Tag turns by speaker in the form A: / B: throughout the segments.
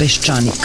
A: Peščanik.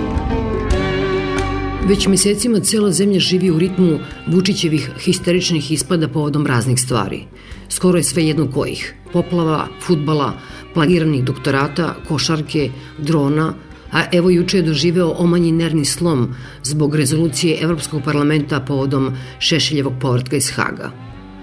B: Već mesecima cela zemlja živi u ritmu Vučićevih histeričnih ispada povodom raznih stvari. Skoro je sve jedno kojih. Poplava, futbala, plagiranih doktorata, košarke, drona, a evo juče je doživeo omanji nervni slom zbog rezolucije Evropskog parlamenta povodom Šešeljevog povratka iz Haga.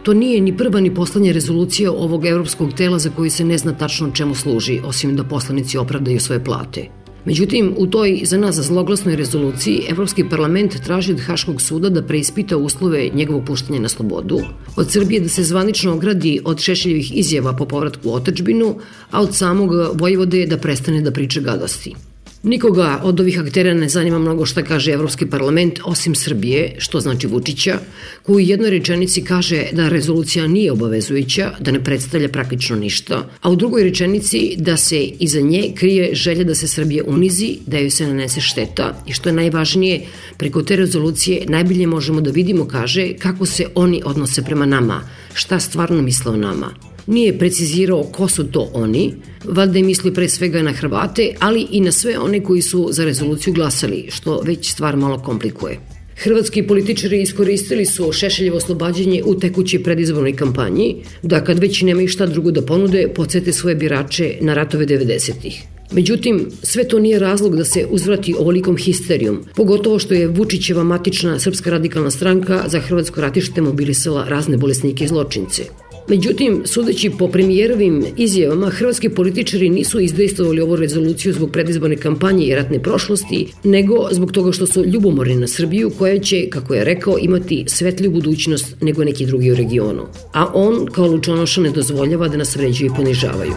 B: To nije ni prva ni poslednja rezolucija ovog evropskog tela za koji se ne zna tačno čemu služi, osim da poslanici opravdaju svoje plate. Međutim, u toj za nas zloglasnoj rezoluciji Evropski parlament traži od Haškog suda da preispita uslove njegovog puštanja na slobodu, od Srbije da se zvanično ogradi od Šešeljevih izjava po povratku u otečbinu, a od samog Vojvode da prestane da priča gadosti. Nikoga od ovih aktera ne zanima mnogo šta kaže Evropski parlament, osim Srbije, što znači Vučića, koji u jednoj rečenici kaže da rezolucija nije obavezujuća, da ne predstavlja praktično ništa, a u drugoj rečenici da se iza nje krije želja da se Srbije unizi, da joj se nanese šteta. I što je najvažnije, preko te rezolucije najbolje možemo da vidimo, kaže, kako se oni odnose prema nama, šta stvarno misle o nama nije precizirao ko su to oni, valjda je misli pre svega na Hrvate, ali i na sve one koji su za rezoluciju glasali, što već stvar malo komplikuje. Hrvatski političari iskoristili su Šešeljevo oslobađanje u tekućoj predizbornoj kampanji, da kad već nemaju šta drugo da ponude, podsete svoje birače na ratove 90-ih. Međutim, sve to nije razlog da se uzvrati ovolikom histerijom, pogotovo što je Vučićeva matična Srpska radikalna stranka za hrvatsko ratište mobilisala razne bolesnike i zločince. Međutim, sudeći po premijerovim izjavama, hrvatski političari nisu izdejstovali ovu rezoluciju zbog predizborne kampanje i ratne prošlosti, nego zbog toga što su ljubomorni na Srbiju, koja će, kako je rekao, imati svetliju budućnost nego neki drugi u regionu. A on, kao lučonoša, ne dozvoljava da nas vređuju i ponižavaju.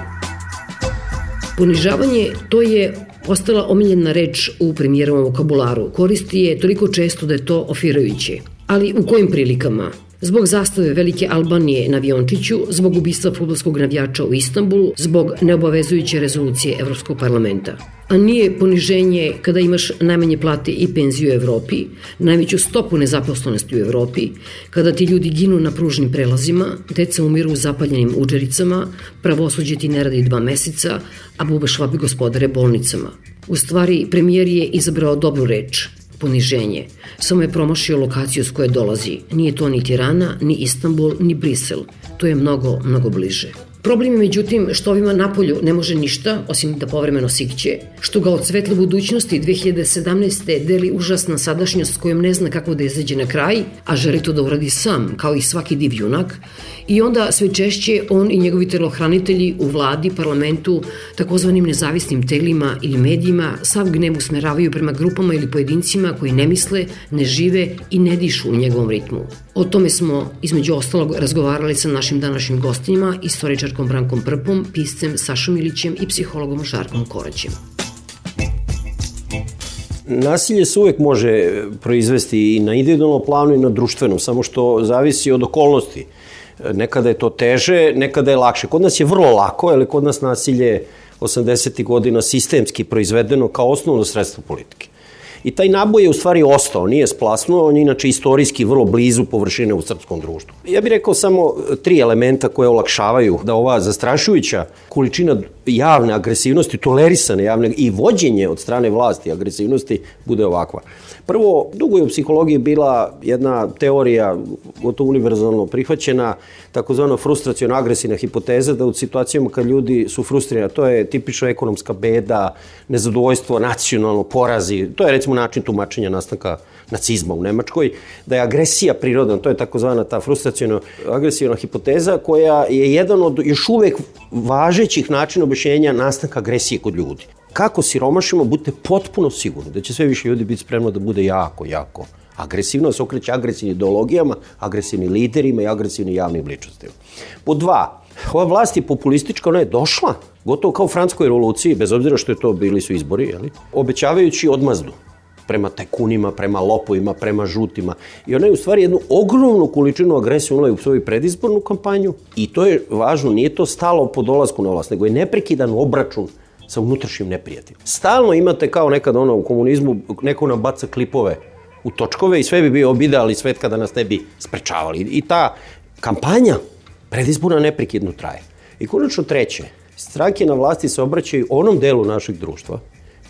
B: Ponižavanje to je postala omiljena reč u premijerovom vokabularu. Koristi je toliko često da je to ofirajuće. Ali u kojim prilikama? Zbog zastave Velike Albanije na Viončiću, zbog ubistva futbolskog navijača u Istanbulu, zbog neobavezujuće rezolucije Evropskog parlamenta. A nije poniženje kada imaš najmanje plate i penziju u Evropi, najveću stopu nezaposlenosti u Evropi, kada ti ljudi ginu na pružnim prelazima, deca umiru u zapaljenim uđericama, pravosuđe ti ne radi dva meseca, a bube švabi gospodare bolnicama. U stvari, premijer je izabrao dobru reč, poniženje. Samo je promašio lokaciju s koje dolazi. Nije to ni Tirana, ni Istanbul, ni Brisel. To je mnogo, mnogo bliže. Problem je međutim što ovima napolju ne može ništa, osim da povremeno sikće, što ga od svetle budućnosti 2017. deli užasna sadašnjost kojom ne zna kako da izađe na kraj, a želi to da uradi sam, kao i svaki div junak, i onda sve češće on i njegovi telohranitelji u vladi, parlamentu, takozvanim nezavisnim telima ili medijima sav gnev usmeravaju prema grupama ili pojedincima koji ne misle, ne žive i ne dišu u njegovom ritmu. O tome smo, između ostalog, razgovarali sa našim današnjim gostinjima, istoričarkom Brankom Prpom, piscem Sašom Ilićem i psihologom Žarkom Koraćem.
C: Nasilje se uvek može proizvesti i na individualnom planu i na društvenom, samo što zavisi od okolnosti. Nekada je to teže, nekada je lakše. Kod nas je vrlo lako, ali kod nas nasilje 80. godina sistemski proizvedeno kao osnovno sredstvo politike. I taj naboj je u stvari ostao, nije splasnuo, on je inače istorijski vrlo blizu površine u srpskom društvu. Ja bih rekao samo tri elementa koje olakšavaju da ova zastrašujuća količina javne agresivnosti, tolerisane javne i vođenje od strane vlasti agresivnosti bude ovakva. Prvo, dugo je u psihologiji bila jedna teorija, gotovo univerzalno prihvaćena, takozvano frustracijono agresivna hipoteza da u situacijama kad ljudi su frustrirani, to je tipično ekonomska beda, nezadovoljstvo, nacionalno, porazi, to je recimo način tumačenja nastanka nacizma u Nemačkoj, da je agresija prirodna, to je takozvana ta frustracijono agresivna hipoteza koja je jedan od još uvek važećih načina objašnjenja nastanka agresije kod ljudi kako siromašimo, budite potpuno sigurni da će sve više ljudi biti spremno da bude jako, jako agresivno, da se okreće agresivnim ideologijama, agresivnim liderima i agresivnim javnim ličnostima. Po dva, ova vlast je populistička, ona je došla, gotovo kao u francuskoj revoluciji, bez obzira što je to bili su izbori, jeli, obećavajući odmazdu prema tajkunima, prema lopovima, prema žutima. I ona je u stvari jednu ogromnu količinu agresije unala u svoju predizbornu kampanju i to je važno, nije to stalo po dolasku na vlast, nego je neprekidan obračun sa unutrašnjim neprijateljem. Stalno imate kao nekad ono u komunizmu, neko nam baca klipove u točkove i sve bi bio idealni svet kada nas ne bi sprečavali. I ta kampanja predizborna neprekidno traje. I konačno treće, stranke na vlasti se obraćaju onom delu našeg društva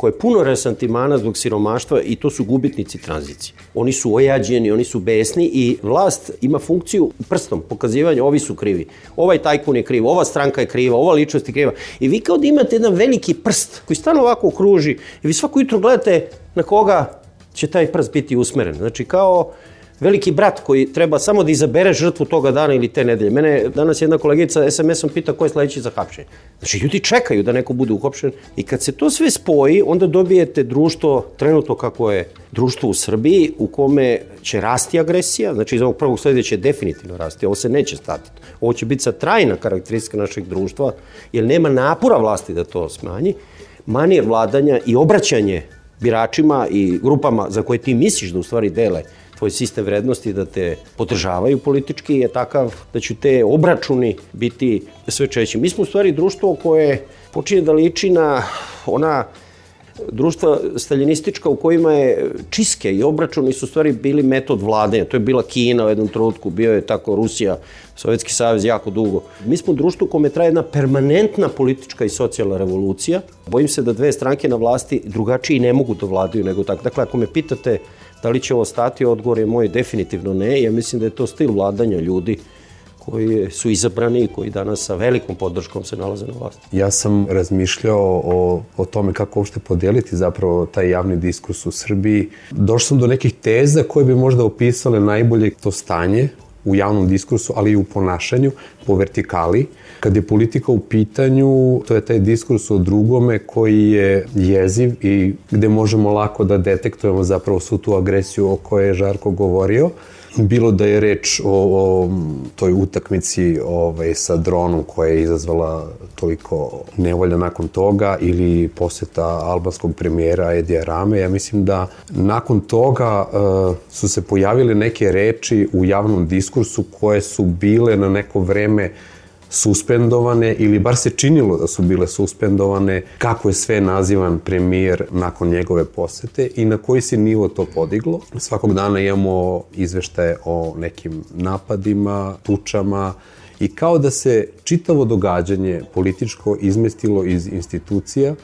C: koje je puno resantimana zbog siromaštva i to su gubitnici tranzicije. Oni su ojađeni, oni su besni i vlast ima funkciju prstom pokazivanja ovi su krivi. Ovaj tajkun je kriv, ova stranka je kriva, ova ličnost je kriva. I vi kao da imate jedan veliki prst koji stano ovako okruži i vi svako jutro gledate na koga će taj prst biti usmeren. Znači kao veliki brat koji treba samo da izabere žrtvu toga dana ili te nedelje. Mene danas jedna kolegica SMS-om pita ko je sledeći za hapšenje. Znači, ljudi čekaju da neko bude uhopšen i kad se to sve spoji, onda dobijete društvo, trenutno kako je društvo u Srbiji, u kome će rasti agresija, znači iz ovog prvog sleda će definitivno rasti, ovo se neće stati. Ovo će biti sa trajna karakteristika našeg društva, jer nema napora vlasti da to smanji, manir vladanja i obraćanje biračima i grupama za koje ti misliš da u stvari dele tvoj sistem vrednosti da te podržavaju politički je takav da će te obračuni biti sve čeći. Mi smo u stvari društvo koje počinje da liči na ona društva staljinistička u kojima je čiske i obračuni su stvari bili metod vladanja. To je bila Kina u jednom trenutku, bio je tako Rusija, Sovjetski savez jako dugo. Mi smo društvo kome traje jedna permanentna politička i socijalna revolucija. Bojim se da dve stranke na vlasti drugačiji ne mogu da vladaju nego tako. Dakle, ako me pitate Da li će ovo stati? Odgovor je moj definitivno ne. Ja mislim da je to stil vladanja ljudi koji su izabrani i koji danas sa velikom podrškom se nalaze na vlasti.
A: Ja sam razmišljao o, o tome kako uopšte podeliti zapravo taj javni diskurs u Srbiji. Došao sam do nekih teza koje bi možda opisale najbolje to stanje u javnom diskursu, ali i u ponašanju po vertikali. Kad je politika u pitanju, to je taj diskurs o drugome koji je jeziv i gde možemo lako da detektujemo zapravo svu tu agresiju o kojoj je Žarko govorio bilo da je reč o, o toj utakmici ovaj, sa dronom koja je izazvala toliko nevolja nakon toga ili poseta albanskog premijera Edija Rame, ja mislim da nakon toga uh, su se pojavile neke reči u javnom diskursu koje su bile na neko vreme suspendovane ili bar se činilo da su bile suspendovane, kako je sve nazivan premijer nakon njegove posete i na koji se nivo to podiglo. Svakog dana imamo izveštaje o nekim napadima, tučama, i kao da se čitavo događanje političko izmestilo iz institucija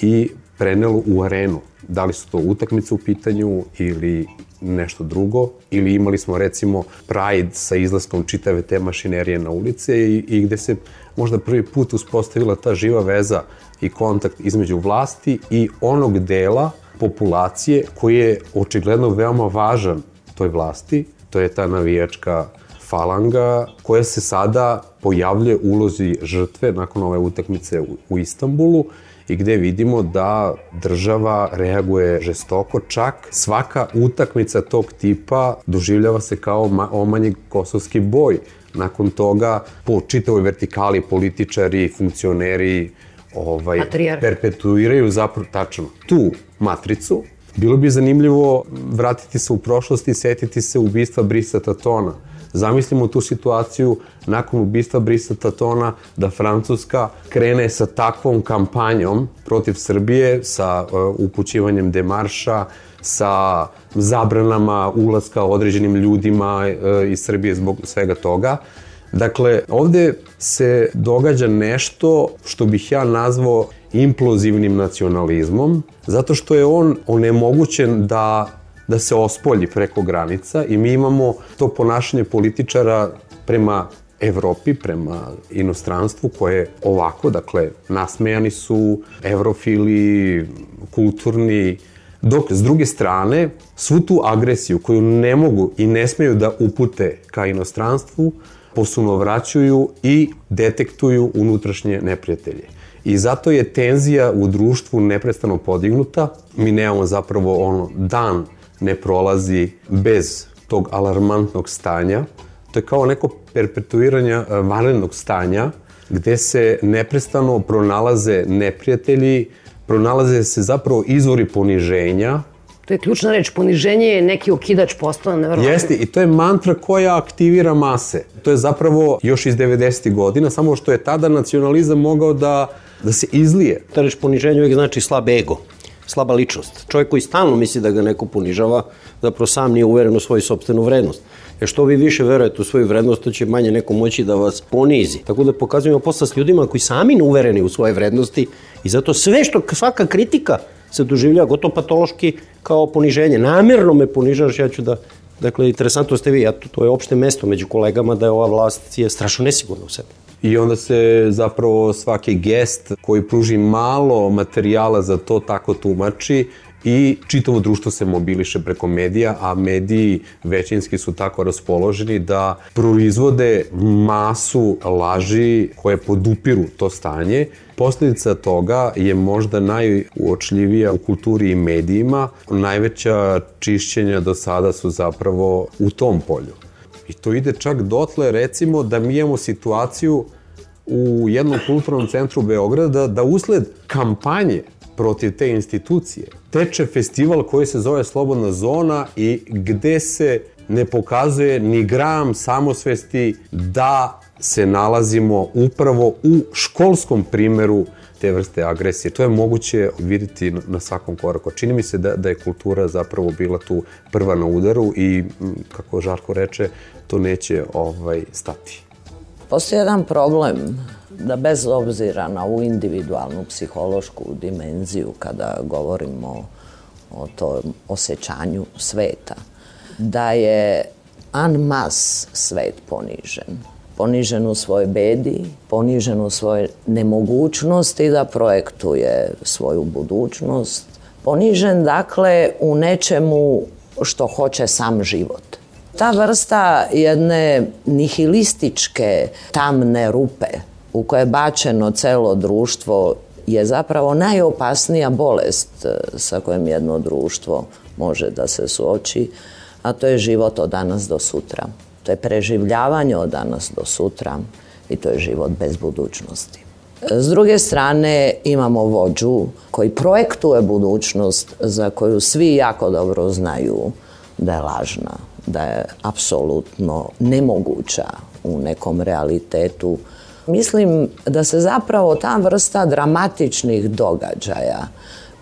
A: i prenelo u arenu. Da li su to utakmice u pitanju ili nešto drugo ili imali smo recimo Pride sa izlaskom čitave te mašinerije na ulice i, i gde se možda prvi put uspostavila ta živa veza i kontakt između vlasti i onog dela populacije koji je očigledno veoma važan toj vlasti, to je ta navijačka falanga koja se sada pojavljuje ulozi žrtve nakon ove utakmice u, u Istanbulu i gde vidimo da država reaguje žestoko, čak svaka utakmica tog tipa doživljava se kao omanji kosovski boj. Nakon toga, po čitavoj vertikali političari, funkcioneri, ovaj, perpetuiraju zapravo tačno tu matricu. Bilo bi zanimljivo vratiti se u prošlost i setiti se ubistva Brisa Tatona zamislimo tu situaciju nakon ubistva Brisa Tatona da Francuska krene sa takvom kampanjom protiv Srbije, sa uh, upućivanjem demarša, sa zabranama ulaska određenim ljudima uh, iz Srbije zbog svega toga. Dakle, ovde se događa nešto što bih ja nazvao implozivnim nacionalizmom, zato što je on onemogućen da da se ospolji preko granica i mi imamo to ponašanje političara prema Evropi, prema inostranstvu koje je ovako, dakle, nasmejani su evrofili, kulturni, dok s druge strane svu tu agresiju koju ne mogu i ne smeju da upute ka inostranstvu, posunovraćuju i detektuju unutrašnje neprijatelje. I zato je tenzija u društvu neprestano podignuta. Mi nemamo zapravo ono dan ne prolazi bez tog alarmantnog stanja. To je kao neko perpetuiranje vanrednog stanja gde se neprestano pronalaze neprijatelji, pronalaze se zapravo izvori poniženja,
B: To je ključna reč, poniženje je neki okidač postala nevjerojatno.
A: Jeste, i to je mantra koja aktivira mase. To je zapravo još iz 90. godina, samo što je tada nacionalizam mogao da, da se izlije.
C: Ta reč poniženje uvijek znači slab ego slaba ličnost. Čovjek koji stalno misli da ga neko ponižava, zapravo sam nije uveren u svoju sobstvenu vrednost. Jer što vi više verujete u svoju vrednost, to će manje neko moći da vas ponizi. Tako da pokazujemo posla s ljudima koji sami ne uvereni u svoje vrednosti i zato sve što, svaka kritika se doživlja gotovo patološki kao poniženje. Namerno me ponižaš, ja ću da Dakle, interesantno ste vi, ja, to je opšte mesto među kolegama da je ova vlast je strašno nesigurna u sebi.
A: I onda se zapravo svaki gest koji pruži malo materijala za to tako tumači i čitavo društvo se mobiliše preko medija, a mediji većinski su tako raspoloženi da proizvode masu laži koje podupiru to stanje. Posledica toga je možda najuočljivija u kulturi i medijima. Najveća čišćenja do sada su zapravo u tom polju. I to ide čak dotle, recimo, da mi imamo situaciju u jednom kulturnom centru Beograda da usled kampanje protiv te institucije teče festival koji se zove Slobodna zona i gde se ne pokazuje ni gram samosvesti da se nalazimo upravo u školskom primeru te vrste agresije. To je moguće videti na svakom koraku. Čini mi se da, da je kultura zapravo bila tu prva na udaru i, kako Žarko reče, to neće ovaj, stati.
D: Postoji jedan problem da bez obzira na ovu individualnu psihološku dimenziju kada govorimo o tom osjećanju sveta, da je an mas svet ponižen. Ponižen u svojoj bedi, ponižen u svojoj nemogućnosti da projektuje svoju budućnost, ponižen dakle u nečemu što hoće sam život. Ta vrsta jedne nihilističke tamne rupe u koje je bačeno celo društvo je zapravo najopasnija bolest e, sa kojom jedno društvo može da se suoči, a to je život od danas do sutra. To je preživljavanje od danas do sutra i to je život bez budućnosti. S druge strane imamo vođu koji projektuje budućnost za koju svi jako dobro znaju da je lažna, da je apsolutno nemoguća u nekom realitetu. Mislim da se zapravo ta vrsta dramatičnih događaja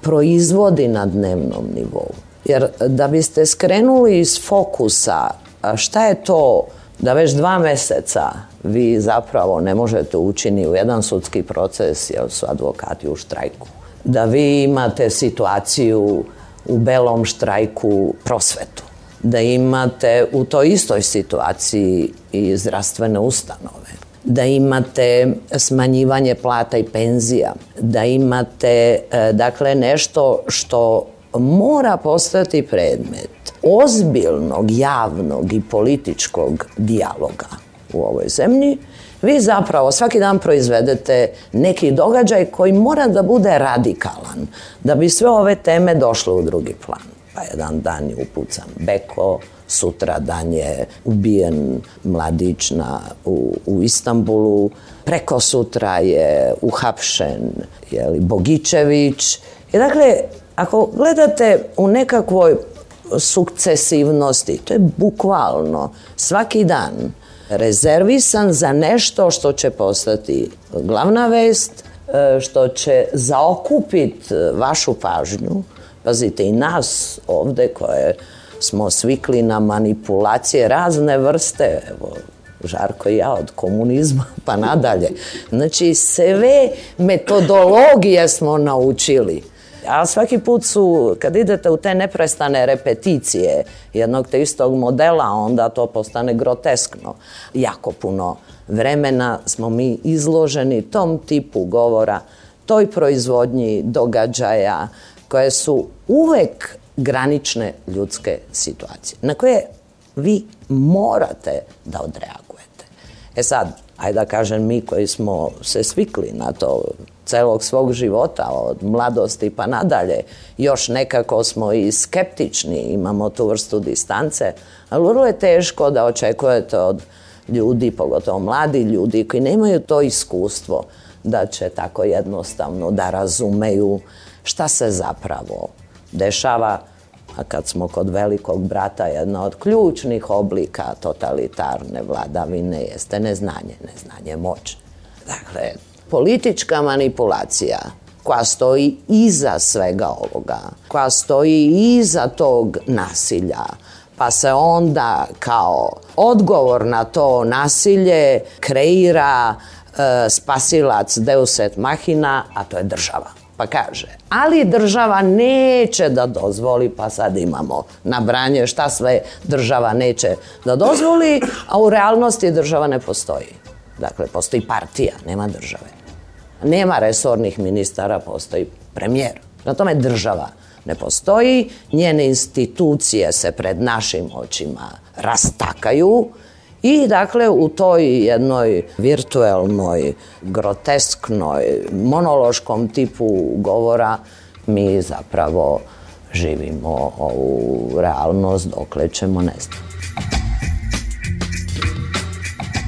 D: proizvodi na dnevnom nivou. Jer da biste skrenuli iz fokusa šta je to da već dva meseca vi zapravo ne možete učini u jedan sudski proces jer su advokati u štrajku. Da vi imate situaciju u belom štrajku prosvetu? Da imate u toj istoj situaciji i zdravstvene ustanove, da imate smanjivanje plata i penzija, da imate e, dakle nešto što mora postati predmet ozbiljnog, javnog i političkog dijaloga u ovoj zemlji, vi zapravo svaki dan proizvedete neki događaj koji mora da bude radikalan, da bi sve ove teme došle u drugi plan pa jedan dan je upucan Beko, sutra dan je ubijen mladić na, u, u Istanbulu, preko sutra je uhapšen jeli, Bogičević. I dakle, ako gledate u nekakvoj sukcesivnosti. To je bukvalno svaki dan rezervisan za nešto što će postati glavna vest, e, što će zaokupiti vašu pažnju. Pazite, i nas ovde koje smo svikli na manipulacije razne vrste, evo, Žarko i ja od komunizma pa nadalje. Znači, sve metodologije smo naučili. A svaki put su, kad idete u te neprestane repeticije jednog te istog modela, onda to postane groteskno. Jako puno vremena smo mi izloženi tom tipu govora, toj proizvodnji događaja koje su uvek granične ljudske situacije, na koje vi morate da odreagujete. E sad, ajde da kažem mi koji smo se svikli na to celog svog života, od mladosti pa nadalje, još nekako smo i skeptični, imamo tu vrstu distance, ali vrlo je teško da očekujete od ljudi, pogotovo mladi ljudi koji nemaju to iskustvo, da će tako jednostavno da razumeju šta se zapravo dešava, a kad smo kod velikog brata, jedna od ključnih oblika totalitarne vladavine jeste neznanje, neznanje moće. Dakle, politička manipulacija koja stoji iza svega ovoga, koja stoji iza tog nasilja, pa se onda kao odgovor na to nasilje kreira e, spasilac Deus et Machina, a to je država. Pa kaže, ali država neće da dozvoli, pa sad imamo nabranje šta sve država neće da dozvoli, a u realnosti država ne postoji. Dakle, postoji partija, nema države. Nema resornih ministara, postoji premijer. Na tome država ne postoji, njene institucije se pred našim očima rastakaju, I dakle u toj jednoj virtuelnoj, grotesknoj, monološkom tipu govora mi zapravo živimo ovu realnost dokle ćemo ne znam.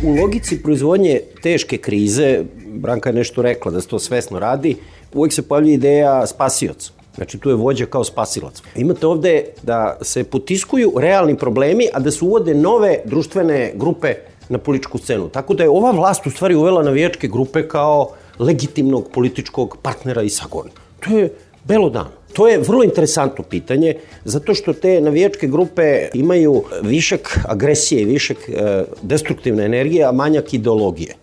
C: U logici proizvodnje teške krize, Branka je nešto rekla da se to svesno radi, uvek se pojavlja ideja spasioca. Znači, tu je vođa kao spasilac. Imate ovde da se potiskuju realni problemi, a da se uvode nove društvene grupe na političku scenu. Tako da je ova vlast u stvari uvela navijačke grupe kao legitimnog političkog partnera i sagorna. To je belo dan. To je vrlo interesantno pitanje, zato što te navijačke grupe imaju višak agresije, višak e, destruktivne energije, a manjak ideologije.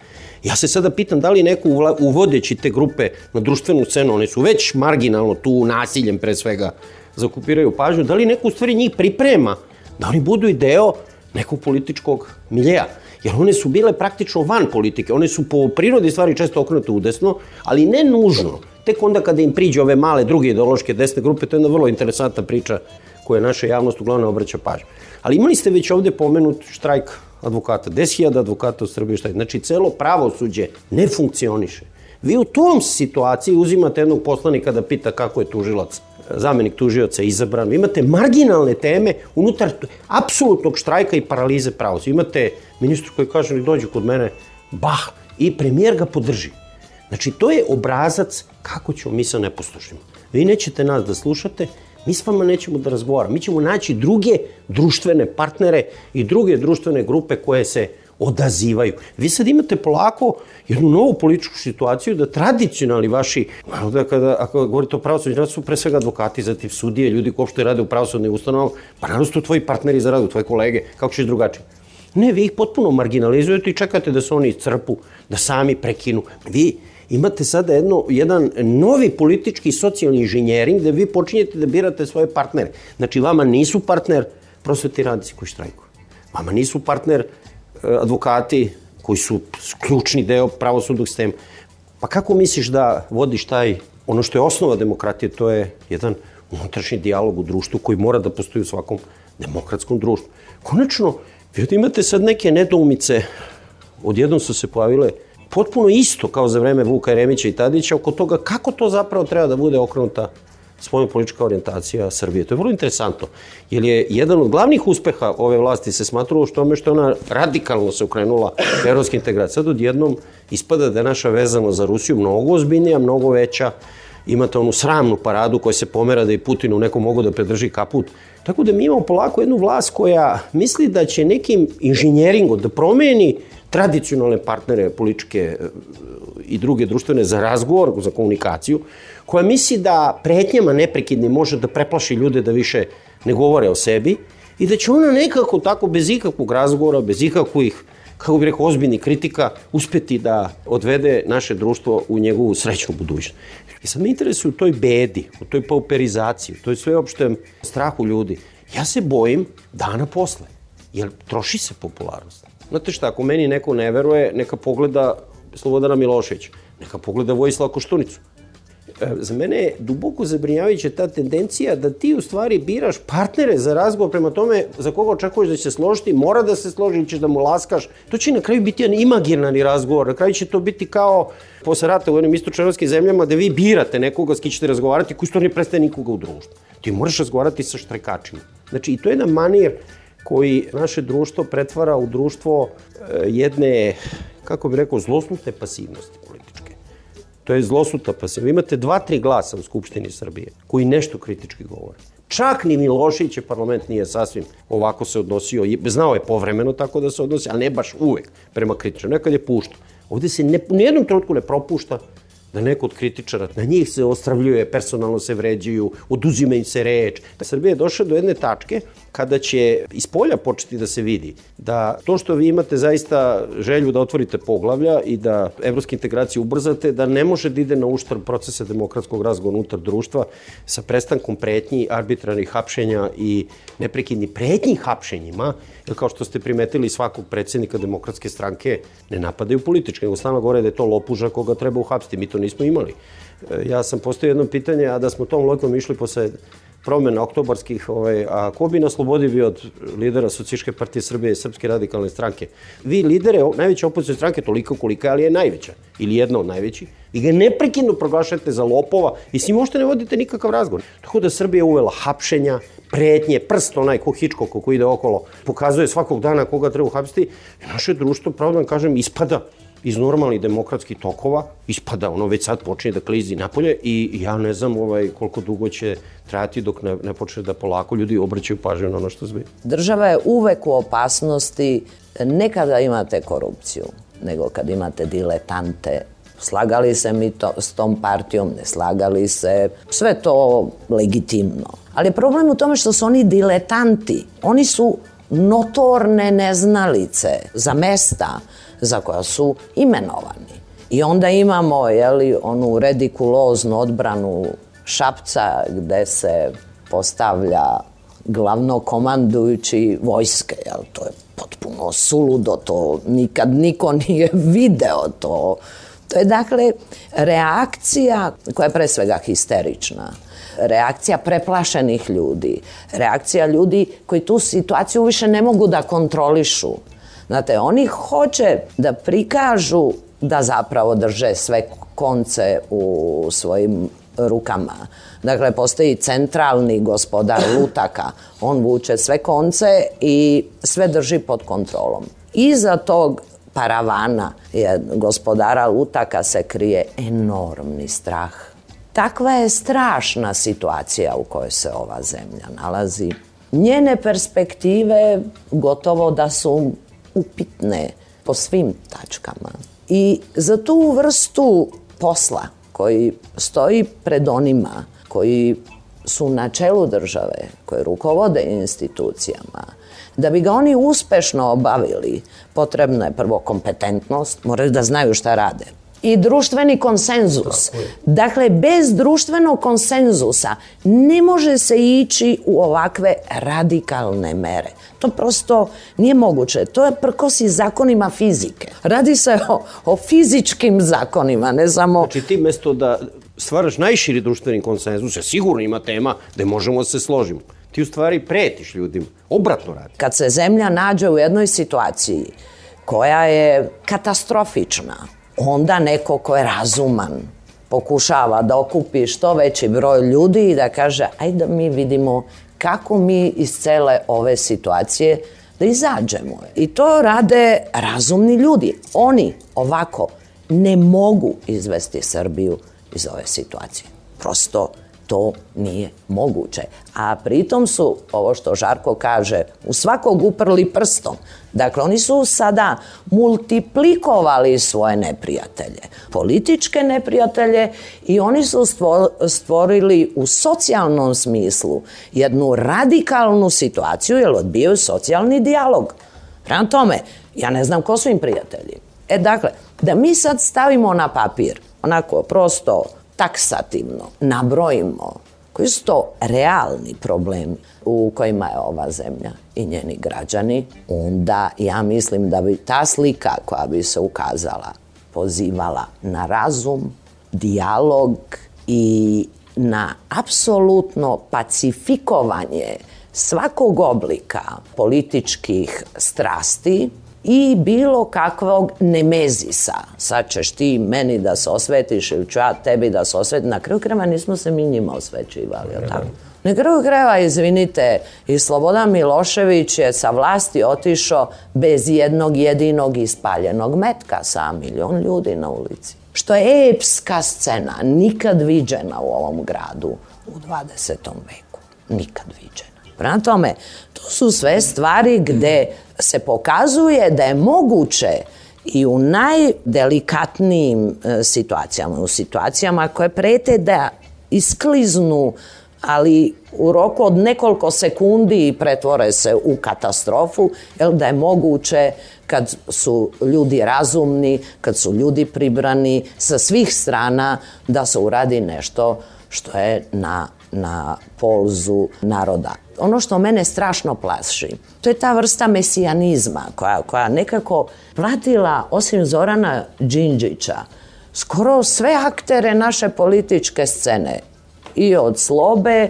C: Ja se sada pitam da li neko uvodeći te grupe na društvenu scenu, one su već marginalno tu nasiljem pre svega zakupiraju pažnju, da li neko u stvari njih priprema da oni budu i deo nekog političkog miljeja. Jer one su bile praktično van politike, one su po prirodi stvari često okrenute udesno, ali ne nužno. Tek onda kada im priđe ove male druge ideološke desne grupe, to je jedna vrlo interesantna priča koja naša javnost uglavnom obraća pažnju. Ali imali ste već ovde pomenut štrajk advokata, 10.000 advokata u Srbiji, šta je? Znači, celo pravosuđe ne funkcioniše. Vi u tom situaciji uzimate jednog poslanika da pita kako je tužilac, zamenik tužioca izabran. Vi imate marginalne teme unutar apsolutnog štrajka i paralize pravosuđa. Imate ministru koji kaže, dođu kod mene, bah, i premijer ga podrži. Znači, to je obrazac kako ćemo mi sa neposlušnjima. Vi nećete nas da slušate, Mi s vama nećemo da razgovaramo. Mi ćemo naći druge društvene partnere i druge društvene grupe koje se odazivaju. Vi sad imate polako jednu novu političku situaciju da tradicionalni vaši, da kada, ako govorite o pravosudnju, da su pre svega advokati, zatim sudije, ljudi ko što rade u pravosudnim ustanovama, pa naravno su tvoji partneri za radu, tvoje kolege, kako ćeš drugačije? Ne, vi ih potpuno marginalizujete i čekate da se oni iscrpu, da sami prekinu. Vi imate sada jedno, jedan novi politički socijalni inženjering gde vi počinjete da birate svoje partnere. Znači, vama nisu partner prosveti radnici koji štrajkuju. Vama nisu partner e, advokati koji su ključni deo pravosudnog sistema. Pa kako misliš da vodiš taj, ono što je osnova demokratije, to je jedan unutrašnji dijalog u društvu koji mora da postoji u svakom demokratskom društvu. Konačno, vi imate sad neke nedoumice, odjednom su se pojavile potpuno isto kao za vreme Vuka Jeremića i Tadića oko toga kako to zapravo treba da bude okrenuta spoljno politička orijentacija Srbije. To je vrlo interesantno, jer je jedan od glavnih uspeha ove vlasti se smatralo što tome što ona radikalno se ukrenula evropske integracije. Sad odjednom ispada da je naša vezano za Rusiju mnogo ozbiljnija, mnogo veća imate onu sramnu paradu koja se pomera da i Putinu neko mogu da predrži kaput. Tako da mi imamo polako jednu vlast koja misli da će nekim inženjeringom da promeni tradicionalne partnere političke e, i druge društvene za razgovor, za komunikaciju, koja misli da pretnjama neprekidni može da preplaši ljude da više ne govore o sebi i da će ona nekako tako bez ikakvog razgovora, bez ikakvih kako bih rekao, ozbiljni kritika, uspeti da odvede naše društvo u njegovu srećnu budućnost. I sad me interesuje u toj bedi, u toj pauperizaciji, u toj sveopštem strahu ljudi. Ja se bojim dana posle, jer troši se popularnost. Znate šta, ako meni neko ne veruje, neka pogleda Slobodana Miloševića, neka pogleda Vojislava Koštunicu. E, za mene je duboko zabrinjavajuća ta tendencija da ti u stvari biraš partnere za razgovor prema tome za koga očekuješ da će se složiti, mora da se složi ćeš da mu laskaš. To će na kraju biti jedan imaginarni razgovor. Na kraju će to biti kao posle rata u jednim istočevrskim zemljama da vi birate nekoga s kim ćete razgovarati koji stvarno ne prestaje nikoga u društvu. Ti moraš razgovarati sa štrekačima. Znači, i to je jedan manir кој наше друштво претвара у друштво едне, како би рекол, злоснуте пасивности политичке. Тоа е злоснута пасивност. Имате два-три гласа у Скупштини Србије кои нешто критички говорат. Чак ни Милошиć парламент nije sasvim ovako se odnosio, znao je povremeno tako da se odnosi, ali ne baš uvek prema kritičnom. Nekad je pušta. Ovde se ne, u nijednom trenutku ne propušta da neko od kritičara, na njih se ostravljuje, personalno se vređuju, oduzima im se reč. Srbija je došla do jedne tačke kada će iz polja početi da se vidi da to što vi imate zaista želju da otvorite poglavlja i da evropske integracije ubrzate, da ne može da ide na uštar procesa demokratskog razgovora unutar društva sa prestankom pretnji, arbitrarnih hapšenja i neprekidni pretnji hapšenjima, jer kao što ste primetili svakog predsednika demokratske stranke ne napadaju politički, nego stalno govore da je to lopuža koga treba uhapsiti. Mi to nismo imali. E, ja sam postavio jedno pitanje, a da smo tom logikom išli posle promena oktobarskih, ovaj, a ko bi na slobodi bio od lidera Socijiške partije Srbije i Srpske radikalne stranke? Vi lidere najveće opozicije stranke toliko kolika, ali je najveća, ili jedna od najvećih, vi ga neprekidno proglašate za lopova i s njim možete ne vodite nikakav razgovor. Tako da Srbija uvela hapšenja, pretnje, prst onaj ko Hičko ko ide okolo, pokazuje svakog dana koga treba uhapsiti. I naše društvo, pravda vam kažem, ispada iz normalnih demokratskih tokova ispada, ono već sad počinje da klizi napolje i ja ne znam ovaj, koliko dugo će trajati dok ne, ne počne da polako ljudi obraćaju pažnju na ono što zbi.
D: Država je uvek u opasnosti ne kada imate korupciju, nego kad imate diletante, slagali se mi to, s tom partijom, ne slagali se, sve to legitimno. Ali problem u tome što su oni diletanti. Oni su notorne neznalice za mesta za koja su imenovani. I onda imamo jeli, onu redikuloznu odbranu Šapca gde se postavlja glavno komandujući vojske, jel, to je potpuno suludo, to nikad niko nije video to. To je dakle reakcija koja je pre svega histerična reakcija preplašenih ljudi, reakcija ljudi koji tu situaciju više ne mogu da kontrolišu. Znate, oni hoće da prikažu da zapravo drže sve konce u svojim rukama. Dakle, postoji centralni gospodar lutaka. On vuče sve konce i sve drži pod kontrolom. Iza tog paravana je gospodara lutaka se krije enormni strah. Takva je strašna situacija u kojoj se ova zemlja nalazi. Njene perspektive gotovo da su upitne po svim tačkama. I za tu vrstu posla koji stoji pred onima koji su na čelu države, koji rukovode institucijama, da bi ga oni uspešno obavili, potrebna je prvo kompetentnost, moraju da znaju šta rade i društveni konsenzus. Dakle, bez društvenog konsenzusa ne može se ići u ovakve radikalne mere. To prosto nije moguće. To je prkosi zakonima fizike. Radi se o, o fizičkim zakonima, ne samo...
C: Znači ti mesto da stvaraš najširi društveni konsenzus, ja sigurno ima tema gde možemo da se složimo. Ti u stvari pretiš ljudima. Obratno radi.
D: Kad se zemlja nađe u jednoj situaciji koja je katastrofična, onda neko ko je razuman pokušava da okupi što veći broj ljudi i da kaže ajde da mi vidimo kako mi iz cele ove situacije da izađemo. I to rade razumni ljudi. Oni ovako ne mogu izvesti Srbiju iz ove situacije. Prosto to nije moguće. A pritom su, ovo što Žarko kaže, u svakog uprli prstom. Dakle, oni su sada multiplikovali svoje neprijatelje, političke neprijatelje i oni su stvorili u socijalnom smislu jednu radikalnu situaciju jer odbijaju socijalni dijalog. Prema tome, ja ne znam ko su im prijatelji. E dakle, da mi sad stavimo na papir, onako prosto taksativno nabrojimo koji su to realni problemi u kojima je ova zemlja i njeni građani, onda ja mislim da bi ta slika koja bi se ukazala pozivala na razum, dijalog i na apsolutno pacifikovanje svakog oblika političkih strasti i bilo kakvog nemezisa. Sad ćeš ti meni da se osvetiš ili ću ja tebi da se osvetim. Na kraju kreva nismo se mi njima osvećivali, tako? Na kraju kreva, izvinite, i Slobodan Milošević je sa vlasti otišao bez jednog jedinog ispaljenog metka sa milion ljudi na ulici. Što je epska scena, nikad viđena u ovom gradu u 20. veku. Nikad viđena. Prema tome, to su sve stvari gde se pokazuje da je moguće i u najdelikatnijim e, situacijama, u situacijama koje prete da iskliznu ali u roku od nekoliko sekundi pretvore se u katastrofu, jel da je moguće kad su ljudi razumni, kad su ljudi pribrani sa svih strana da se uradi nešto što je na, na polzu naroda. Ono što mene strašno plaši, to je ta vrsta mesijanizma koja, koja nekako pratila, osim Zorana Đinđića, skoro sve aktere naše političke scene. I od Slobe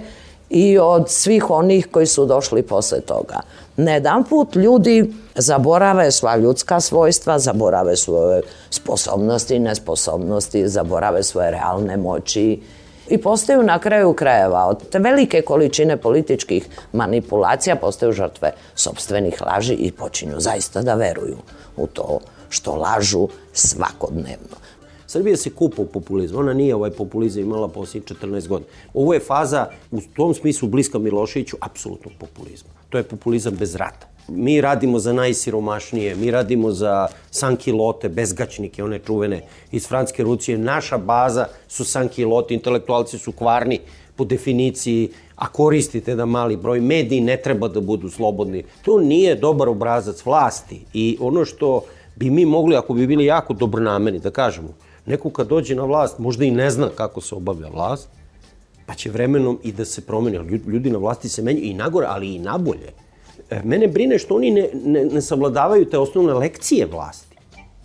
D: i od svih onih koji su došli posle toga. Na jedan put ljudi zaborave sva ljudska svojstva, zaborave svoje sposobnosti i nesposobnosti, zaborave svoje realne moći i postaju na kraju krajeva od te velike količine političkih manipulacija postaju žrtve sobstvenih laži i počinju zaista da veruju u to što lažu svakodnevno.
C: Srbija se kupa u populizmu. Ona nije ovaj populizam imala posljednjih 14 godina. Ovo je faza u tom smislu bliska Miloševiću apsolutnog populizma. To je populizam bez rata. Mi radimo za najsiromašnije, mi radimo za sankilote, bezgačnike, one čuvene iz Franske Rucije. Naša baza su sankilote, intelektualci su kvarni po definiciji, a koristite da mali broj mediji ne treba da budu slobodni. To nije dobar obrazac vlasti i ono što bi mi mogli, ako bi bili jako dobronameni, da kažemo, neko kad dođe na vlast možda i ne zna kako se obavlja vlast, pa će vremenom i da se promeni. Ljudi na vlasti se menjaju i nagore, ali i nabolje. Мене mene што они не, не, не ne savladavaju te osnovne lekcije vlasti.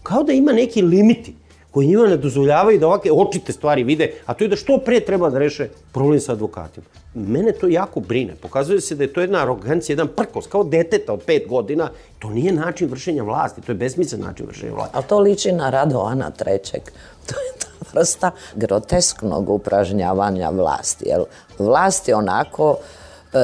C: Kao da ima neki limiti koji njima ne dozvoljavaju da ovake očite stvari vide, a to je da što pre treba da reše problem sa advokatima. Mene to jako brine. Pokazuje se da je to jedna arogancija, jedan prkos, kao deteta od pet godina. To nije način vršenja vlasti, to je besmislen način vršenja vlasti.
D: A to liči na Radovana trećeg. To je ta vrsta grotesknog upražnjavanja vlasti. Jel? Vlast je onako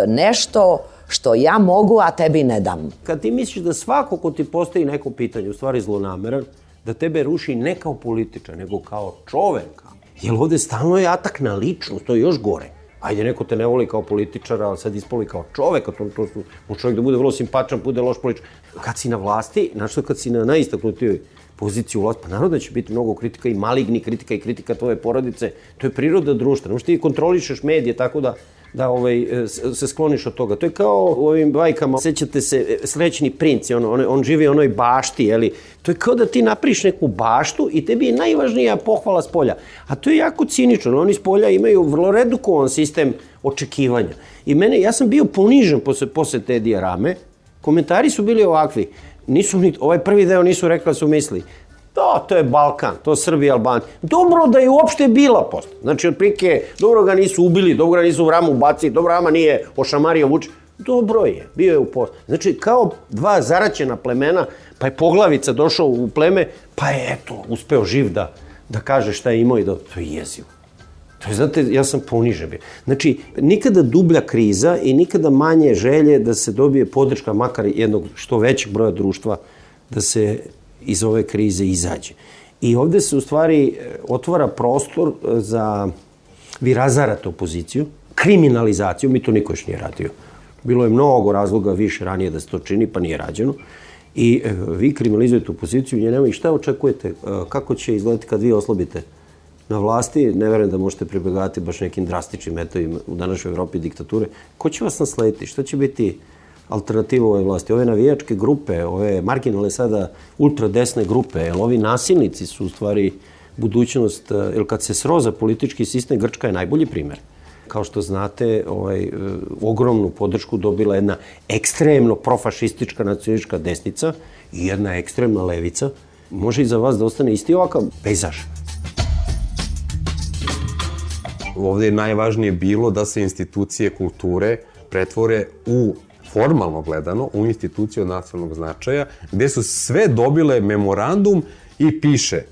D: nešto што ја могу, а тебе
C: не дам. Кад ти мислиш да свако кој ти постои неко питање, уствари злонамерен, да тебе руши не као политичар, него као човека. јел овде стално е атак на личност, тоа е још горе. Ајде, некој те не воли као политичар, а сад исполи као човек, тоа то, може човек да биде врло симпатичен, да буде лош политичар. Кад си на власти, значи кад си на наистакнути poziciju vlast, pa naravno da će biti mnogo kritika i maligni kritika i kritika tvoje porodice, to je priroda društva. Možeš ti kontrolišeš medije tako da da ovaj, e, se skloniš od toga. To je kao u ovim bajkama, sećate se, e, srećni princ, on, on, on živi u onoj bašti, jeli? To je kao da ti napriš neku baštu i tebi je najvažnija pohvala s polja. A to je jako cinično. Oni s polja imaju vrlo redukovan sistem očekivanja. I mene, ja sam bio ponižen posle, posle te dijarame. Komentari su bili ovakvi. нису ни, овај први дел нису рекла су мисли. Да, да тоа е Балкан, тоа Србија, Албанија. Добро да е уопште била пост. Значи, од прике, добро ги не се убили, добро га нису в раму баци, добро рама е ошамарија вуч. Добро е, био е у пост. Значи, као два зарачена племена, па е поглавица дошол у племе, па е, тоа успео жив да, да каже шта е имао и да... тој е. To je, znate, ja sam ponižen bio. Znači, nikada dublja kriza i nikada manje želje da se dobije podrška makar jednog što većeg broja društva da se iz ove krize izađe. I ovde se u stvari e, otvara prostor e, za vi razarate opoziciju, kriminalizaciju, mi to niko još nije radio. Bilo je mnogo razloga više ranije da se to čini, pa nije rađeno. I e, vi kriminalizujete opoziciju, nje nema i šta očekujete? Kako će izgledati kad vi oslobite na vlasti? Ne verujem da možete pribegati baš nekim drastičnim metodima u današnjoj Evropi diktature. Ko će vas naslediti? Šta će biti alternativa ove vlasti? Ove navijačke grupe, ove marginalne sada ultradesne grupe, jer ovi nasilnici su u stvari budućnost, e, jer kad se sroza politički sistem, Grčka je najbolji primer kao što znate, ovaj, e, ogromnu podršku dobila jedna ekstremno profašistička nacionalistička desnica i jedna ekstremna levica. Može i za vas da ostane isti ovakav pejzaž.
A: Ovde je najvažnije bilo da se institucije kulture pretvore u formalno gledano u institucije od nacionalnog značaja, gde su sve dobile memorandum i piše,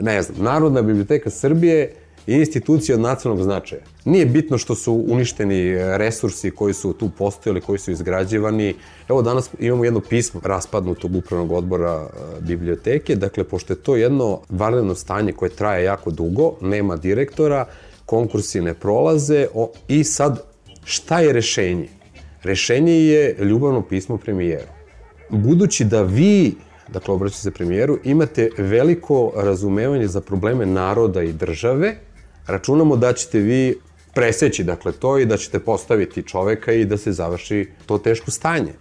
A: ne znam, Narodna biblioteka Srbije institucije od nacionalnog značaja. Nije bitno što su uništeni resursi koji su tu postojali, koji su izgrađivani. Evo danas imamo jedno pismo raspadnutog upravnog odbora e, biblioteke, dakle, pošto je to jedno vanredno stanje koje traje jako dugo, nema direktora, konkursi ne prolaze o, i sad šta je rešenje? Rešenje je ljubavno pismo premijeru. Budući da vi dakle obraćate se premijeru, imate veliko razumevanje za probleme naroda i države, računamo da ćete vi preseći dakle to i da ćete postaviti čoveka i da se završi to teško stanje.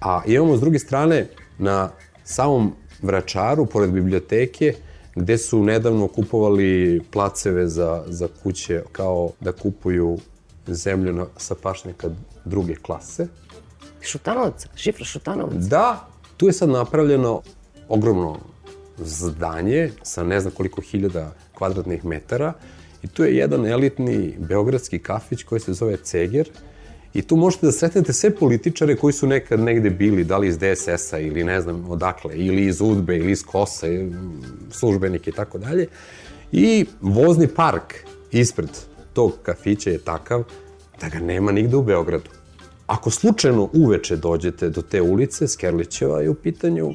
A: A imamo s druge strane na samom Vračaru, pored biblioteke, gde su nedavno kupovali placeve za, za kuće kao da kupuju zemlju na, sa pašnjaka druge klase.
D: Šutanovac, šifra Šutanovac.
A: Da, tu je sad napravljeno ogromno zdanje sa ne znam koliko hiljada kvadratnih metara I tu je jedan elitni beogradski kafić koji se zove Ceger i tu možete da sretnete sve političare koji su nekad negde bili, da li iz DSS-a ili ne znam odakle, ili iz Udbe, ili iz Kosa, službenike i tako dalje. I vozni park ispred tog kafića je takav da ga nema nigde u Beogradu. Ako slučajno uveče dođete do te ulice, Skerlićeva je u pitanju,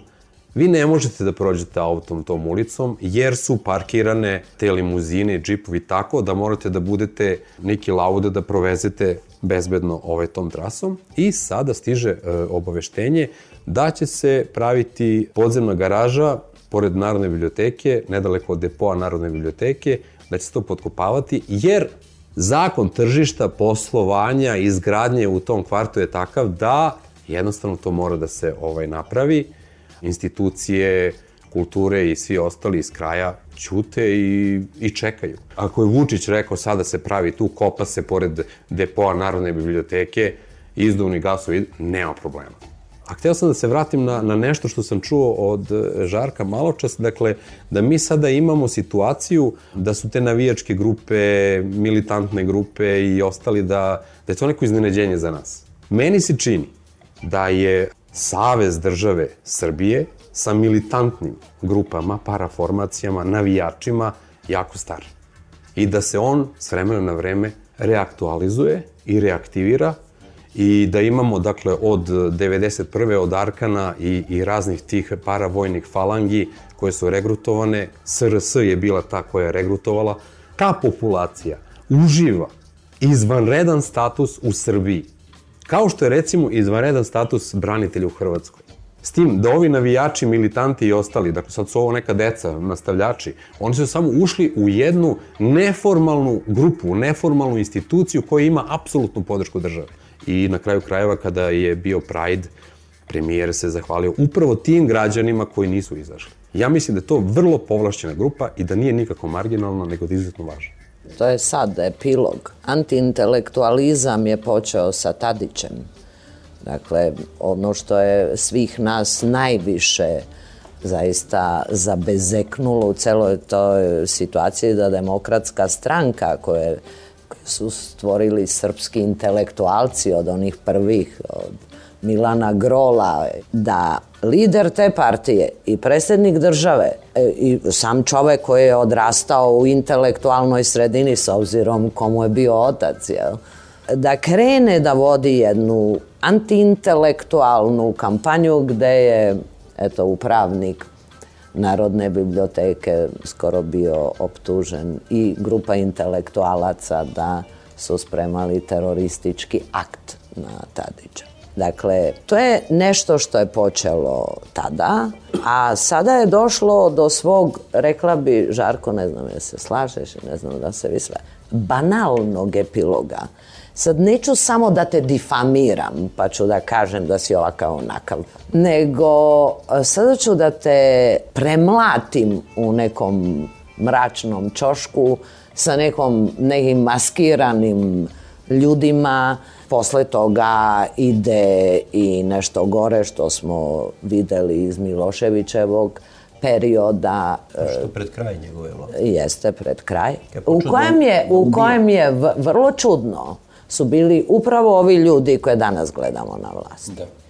A: Vi ne možete da prođete autom tom ulicom jer su parkirane te limuzine, džipovi tako da morate da budete neki laude da provezete bezbedno ovaj tom trasom i sada stiže e, obaveštenje da će se praviti podzemna garaža pored Narodne biblioteke, nedaleko od depoa Narodne biblioteke, da će se to potkopavati, jer zakon tržišta, poslovanja, izgradnje u tom kvartu je takav da jednostavno to mora da se ovaj napravi. Institucije, kulture i svi ostali iz kraja ćute i, i čekaju. Ako je Vučić rekao sada se pravi tu, kopa se pored depoa Narodne biblioteke, izduvni gasovi, nema problema. A hteo sam da se vratim na, na nešto što sam čuo od e, Žarka maločas, dakle, da mi sada imamo situaciju da su te navijačke grupe, militantne grupe i ostali, da, da je to neko iznenađenje za nas. Meni se čini da je Savez države Srbije sa militantnim grupama, paraformacijama, navijačima jako star. I da se on s vremena na vreme reaktualizuje i reaktivira i da imamo dakle od 91. od Arkana i, i raznih tih paravojnih falangi koje su regrutovane, SRS je bila ta koja je regrutovala, ta populacija uživa izvanredan status u Srbiji Kao što je recimo izvanredan status branitelja u Hrvatskoj. S tim da ovi navijači, militanti i ostali, dakle sad su ovo neka deca, nastavljači, oni su samo ušli u jednu neformalnu grupu, neformalnu instituciju koja ima apsolutnu podršku države. I na kraju krajeva kada je bio Pride, premijer se zahvalio upravo tim građanima koji nisu izašli. Ja mislim da je to vrlo povlašćena grupa i da nije nikako marginalna, nego da izuzetno važna.
D: To je sad epilog. Antiintelektualizam je počeo sa Tadićem. Dakle, ono što je svih nas najviše zaista zabezeknulo u celoj toj situaciji da demokratska stranka koje, su stvorili srpski intelektualci od onih prvih, od Milana Grola, da lider te partije i predsjednik države e, i sam čovek koji je odrastao u intelektualnoj sredini s obzirom komu je bio otac, jel? da krene da vodi jednu antiintelektualnu kampanju gde je eto, upravnik Narodne biblioteke skoro bio optužen i grupa intelektualaca da su spremali teroristički akt na Tadića. Dakle, to je nešto što je počelo tada, a sada je došlo do svog, rekla bi, Žarko, ne znam je se slažeš ne znam da se vi sve, banalnog epiloga. Sad neću samo da te difamiram, pa ću da kažem da si ovakav onakav, nego e, sada ću da te premlatim u nekom mračnom čošku sa nekom, nekim maskiranim ljudima, Posle toga ide i nešto gore što smo videli iz Miloševićevog perioda.
C: Što pred kraj njegove vlasti?
D: Jeste, pred kraj. U kojem je, u kojem je vrlo čudno su bili upravo ovi ljudi koje danas gledamo na vlasti. Da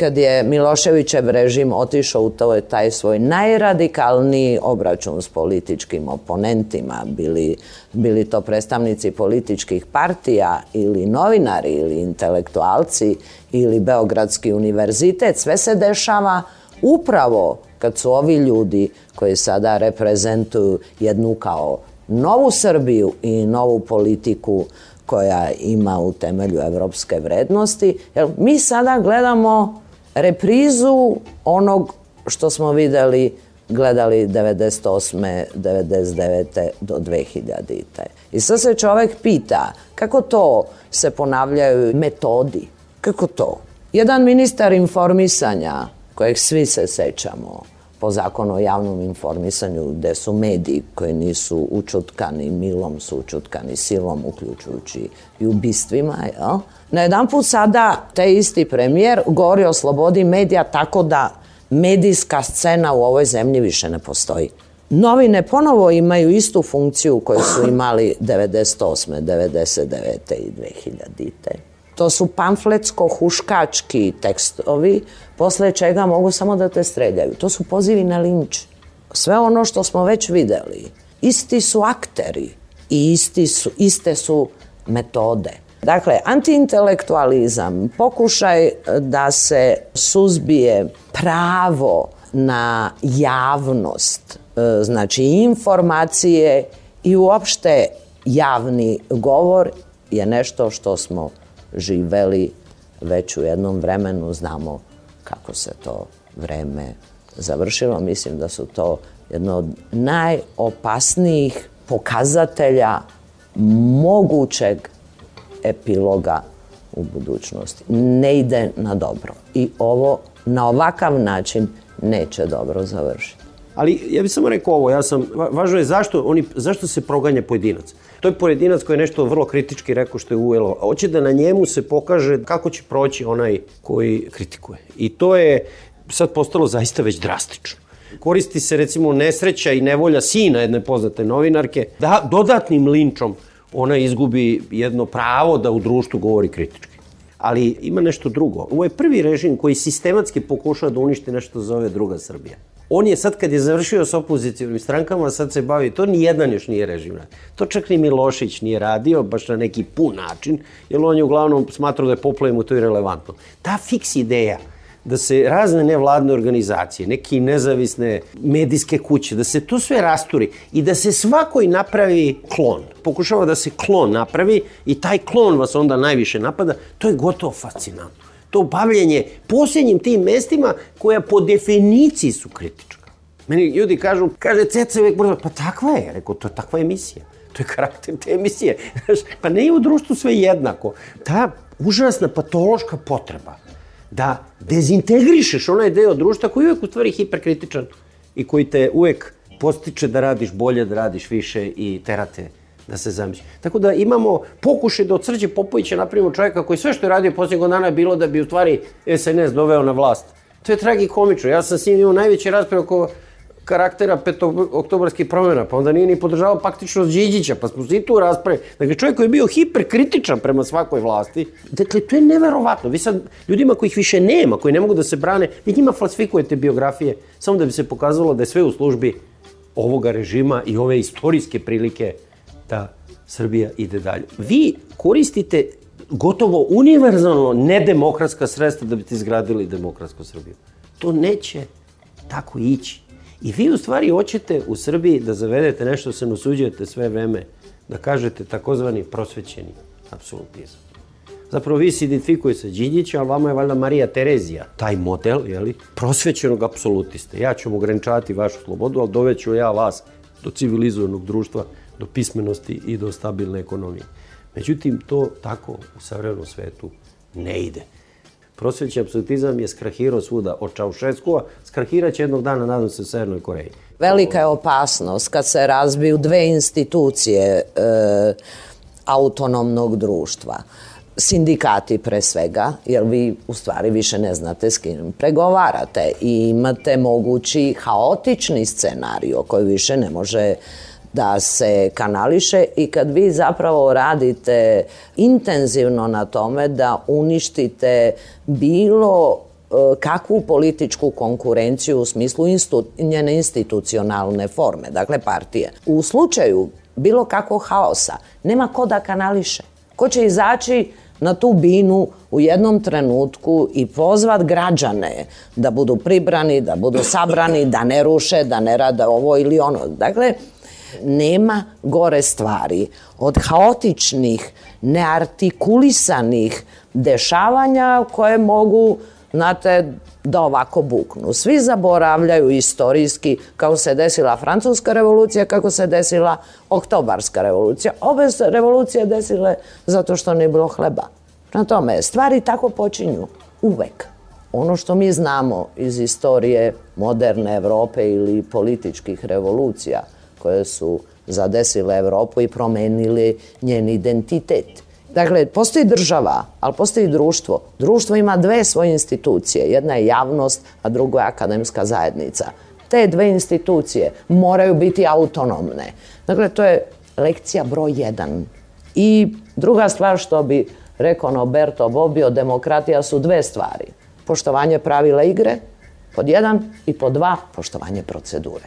D: kad je Miloševićev režim otišao u to, taj svoj najradikalniji obračun s političkim oponentima, bili, bili to predstavnici političkih partija ili novinari ili intelektualci ili Beogradski univerzitet, sve se dešava upravo kad su ovi ljudi koji sada reprezentuju jednu kao novu Srbiju i novu politiku koja ima u temelju evropske vrednosti. Jer mi sada gledamo reprizu onog što smo videli gledali 98. 99. do 2000. I sad se čovek pita kako to se ponavljaju metodi, kako to? Jedan ministar informisanja, kojeg svi se sećamo, po zakonu o javnom informisanju, gde su mediji koji nisu učutkani, milom su učutkani, silom, uključujući i ubistvima, jel? Na jedan put sada taj isti premijer govori o slobodi medija tako da medijska scena u ovoj zemlji više ne postoji. Novine ponovo imaju istu funkciju koju su imali 98. 99. i 2000. To su pamfletsko-huškački tekstovi, posle čega mogu samo da te streljaju. To su pozivi na linč. Sve ono što smo već videli. Isti su akteri i isti su, iste su metode. Dakle, antiintelektualizam, pokušaj da se suzbije pravo na javnost, e, znači informacije i uopšte javni govor je nešto što smo živeli već u jednom vremenu, znamo kako se to vreme završilo. Mislim da su to jedno od najopasnijih pokazatelja mogućeg epiloga u budućnosti. Ne ide na dobro. I ovo na ovakav način neće dobro završiti.
C: Ali ja bih samo rekao ovo, ja sam, važno je zašto, oni, zašto se proganja pojedinac. To je pojedinac koji je nešto vrlo kritički rekao što je ujelo. Hoće da na njemu se pokaže kako će proći onaj koji kritikuje. I to je sad postalo zaista već drastično. Koristi se recimo nesreća i nevolja sina jedne poznate novinarke da dodatnim linčom ona izgubi jedno pravo da u društvu govori kritički. Ali ima nešto drugo. Ovo je prvi režim koji sistematski pokušava da uništi nešto zove druga Srbija. On je sad kad je završio s opozicijom strankama, sad se bavi, to ni jedan još nije režim radio. To čak ni Milošić nije radio, baš na neki pun način, jer on je uglavnom smatrao da je poplavim u to irrelevantno. Ta fiks ideja da se razne nevladne organizacije, neki nezavisne medijske kuće, da se to sve rasturi i da se svakoj napravi klon. Pokušava da se klon napravi i taj klon vas onda najviše napada, to je gotovo fascinantno. To bavljenje posljednjim tim mestima koja po definiciji su kritička. Meni ljudi kažu, kaže Ceca uvek brzo, pa takva je, rekao, to je takva emisija. To je karakter te emisije. pa ne je u društvu sve jednako. Ta užasna patološka potreba da dezintegrišeš onaj deo društva koji je uvek u stvari hiperkritičan i koji te uvek postiče da radiš bolje, da radiš više i terate da se zamisli. Tako da imamo pokušaj da od Srđe Popovića napravimo čovjeka koji sve što je radio posljednjeg dana je bilo da bi u stvari SNS doveo na vlast. To je tragikomično. Ja sam s njim imao najveće rasprave oko karaktera petoktobarskih promjena, pa onda nije ni podržavao paktično Điđića, pa smo se i tu raspravili. Dakle, čovjek koji je bio hiperkritičan prema svakoj vlasti, dakle, to je neverovatno. Vi sad, ljudima kojih više nema, koji ne mogu da se brane, vi njima falsifikujete biografije, samo da bi se pokazalo da je sve u službi ovoga režima i ove istorijske prilike da Srbija ide dalje. Vi koristite gotovo univerzalno nedemokratska sredstva da biste izgradili demokratsku Srbiju. To neće tako ići. I vi u stvari hoćete u Srbiji da zavedete nešto se nasuđujete sve vreme, da kažete takozvani prosvećeni apsolutizam. Zapravo vi se identifikujete sa Đinjića, ali vama je valjda Marija Terezija, taj model, jeli, prosvećenog apsolutiste. Ja ću vam ograničavati vašu slobodu, ali doveću ja vas do civilizovanog društva, do pismenosti i do stabilne ekonomije. Međutim, to tako u savremenom svetu ne ide. Prosvećni apsolutizam je skrahirao svuda od Čaušeskova, skrahiraće jednog dana, nadam se, u Severnoj Koreji.
D: Velika je opasnost kad se razbiju dve institucije e, autonomnog društva sindikati pre svega, jer vi u stvari više ne znate s kim pregovarate i imate mogući haotični scenario koji više ne može da se kanališe i kad vi zapravo radite intenzivno na tome da uništite bilo e, kakvu političku konkurenciju u smislu instu, njene institucionalne forme, dakle partije. U slučaju bilo kakvog haosa nema ko da kanališe. Ko će izaći na tu binu u jednom trenutku i pozvat građane da budu pribrani, da budu sabrani, da ne ruše, da ne rade ovo ili ono. Dakle, nema gore stvari od haotičnih, neartikulisanih dešavanja koje mogu, znate, da ovako buknu. Svi zaboravljaju istorijski kako se desila francuska revolucija, kako se desila oktobarska revolucija. Ove revolucije desile zato što nije bilo hleba. Na tome, stvari tako počinju uvek. Ono što mi znamo iz istorije moderne Evrope ili političkih revolucija koje su zadesile Evropu i promenili njen identitet – Dakle, postoji država, ali postoji društvo. Društvo ima dve svoje institucije. Jedna je javnost, a druga je akademska zajednica. Te dve institucije moraju biti autonomne. Dakle, to je lekcija broj jedan. I druga stvar što bi rekao Noberto Bobbio, demokratija su dve stvari. Poštovanje pravila igre, pod jedan, i pod dva, poštovanje procedure.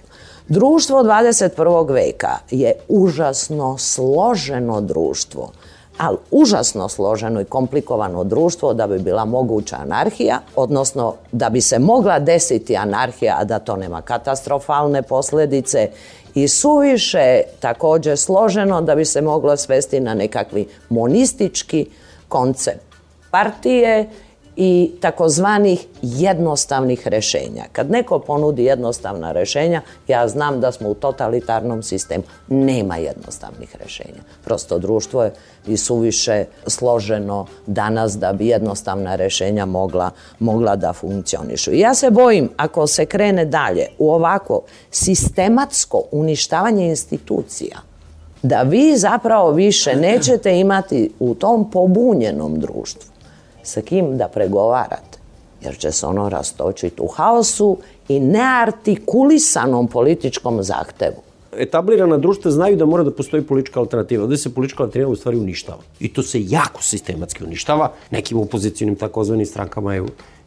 D: Društvo 21. veka je užasno složeno društvo ali užasno složeno i komplikovano društvo da bi bila moguća anarhija, odnosno da bi se mogla desiti anarhija, a da to nema katastrofalne posledice i suviše takođe složeno da bi se moglo svesti na nekakvi monistički koncept partije i takozvanih jednostavnih rešenja. Kad neko ponudi jednostavna rešenja, ja znam da smo u totalitarnom sistemu. Nema jednostavnih rešenja. Prosto društvo je i suviše složeno danas da bi jednostavna rešenja mogla, mogla da funkcionišu. I ja se bojim, ako se krene dalje u ovako sistematsko uništavanje institucija, da vi zapravo više nećete imati u tom pobunjenom društvu sa kim da pregovarate, jer će se ono rastočiti u haosu i neartikulisanom političkom zahtevu.
C: Etablirana društva znaju da mora da postoji politička alternativa. Ovde se politička alternativa u stvari uništava. I to se jako sistematski uništava. Nekim opozicijonim takozvanim strankama je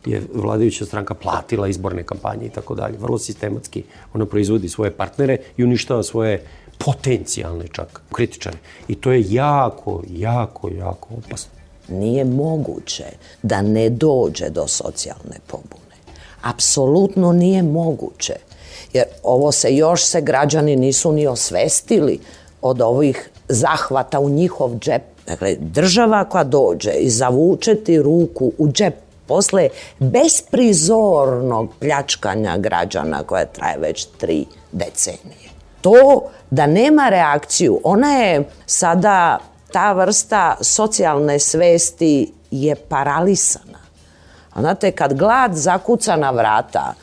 C: je vladajuća stranka platila izborne kampanje i tako dalje. Vrlo sistematski ona proizvodi svoje partnere i uništava svoje potencijalne čak kritičare. I to je jako, jako, jako opasno
D: nije moguće da ne dođe do socijalne pobune. Apsolutno nije moguće. Jer ovo se još se građani nisu ni osvestili od ovih zahvata u njihov džep. Dakle, država koja dođe i zavuče ti ruku u džep posle besprizornog pljačkanja građana koje traje već tri decenije. To da nema reakciju, ona je sada ta vrsta socijalne svesti je paralisana. Znate, kad glad zakuca na vrata,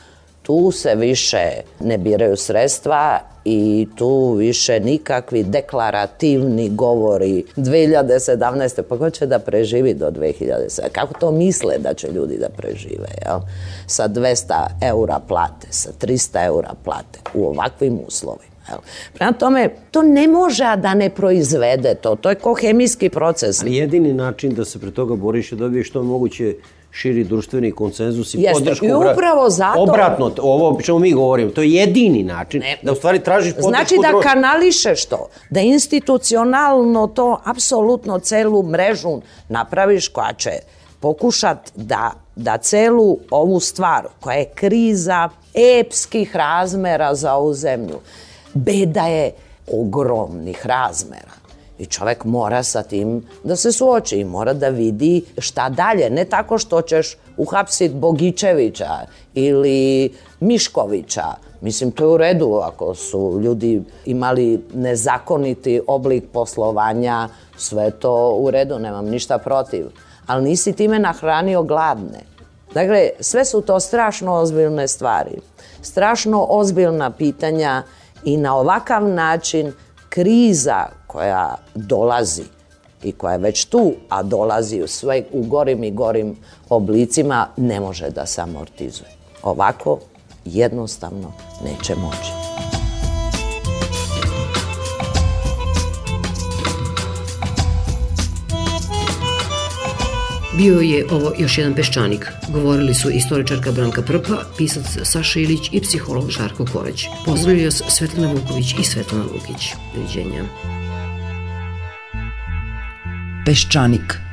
D: tu se više ne biraju sredstva i tu više nikakvi deklarativni govori 2017. pa ko će da preživi do 2017. Kako to misle da će ljudi da prežive? Jel? Sa 200 eura plate, sa 300 eura plate u ovakvim uslovima. Prema tome, to ne može da ne proizvede to. To je ko hemijski proces.
C: Ali jedini način da se pre toga boriš je dobije što je moguće širi društveni konsenzus i
D: Jeste,
C: podršku.
D: I upravo zato...
C: Obratno, ovo o čemu mi govorimo, to je jedini način ne, da u stvari tražiš podršku
D: Znači da kanališeš to, da institucionalno to, apsolutno celu mrežu napraviš koja će pokušat da da celu ovu stvar koja je kriza epskih razmera za ovu zemlju, beda je ogromnih razmera. I čovek mora sa tim da se suoči i mora da vidi šta dalje. Ne tako što ćeš uhapsiti Bogičevića ili Miškovića. Mislim, to je u redu ako su ljudi imali nezakoniti oblik poslovanja, sve to u redu, nemam ništa protiv. Ali nisi time nahranio gladne. Dakle, sve su to strašno ozbiljne stvari. Strašno ozbiljna pitanja i na ovakav način kriza koja dolazi i koja je već tu, a dolazi u sve u gorim i gorim oblicima, ne može da se amortizuje. Ovako jednostavno neće moći.
B: Bio je ovo još jedan peščanik. Govorili su istoričarka Branka Prpa, pisac Saša Ilić i psiholog Žarko Koreć. Pozdravljaju vas Svetlana Vuković i Svetlana Lukić. Doviđenja.
E: Peščanik.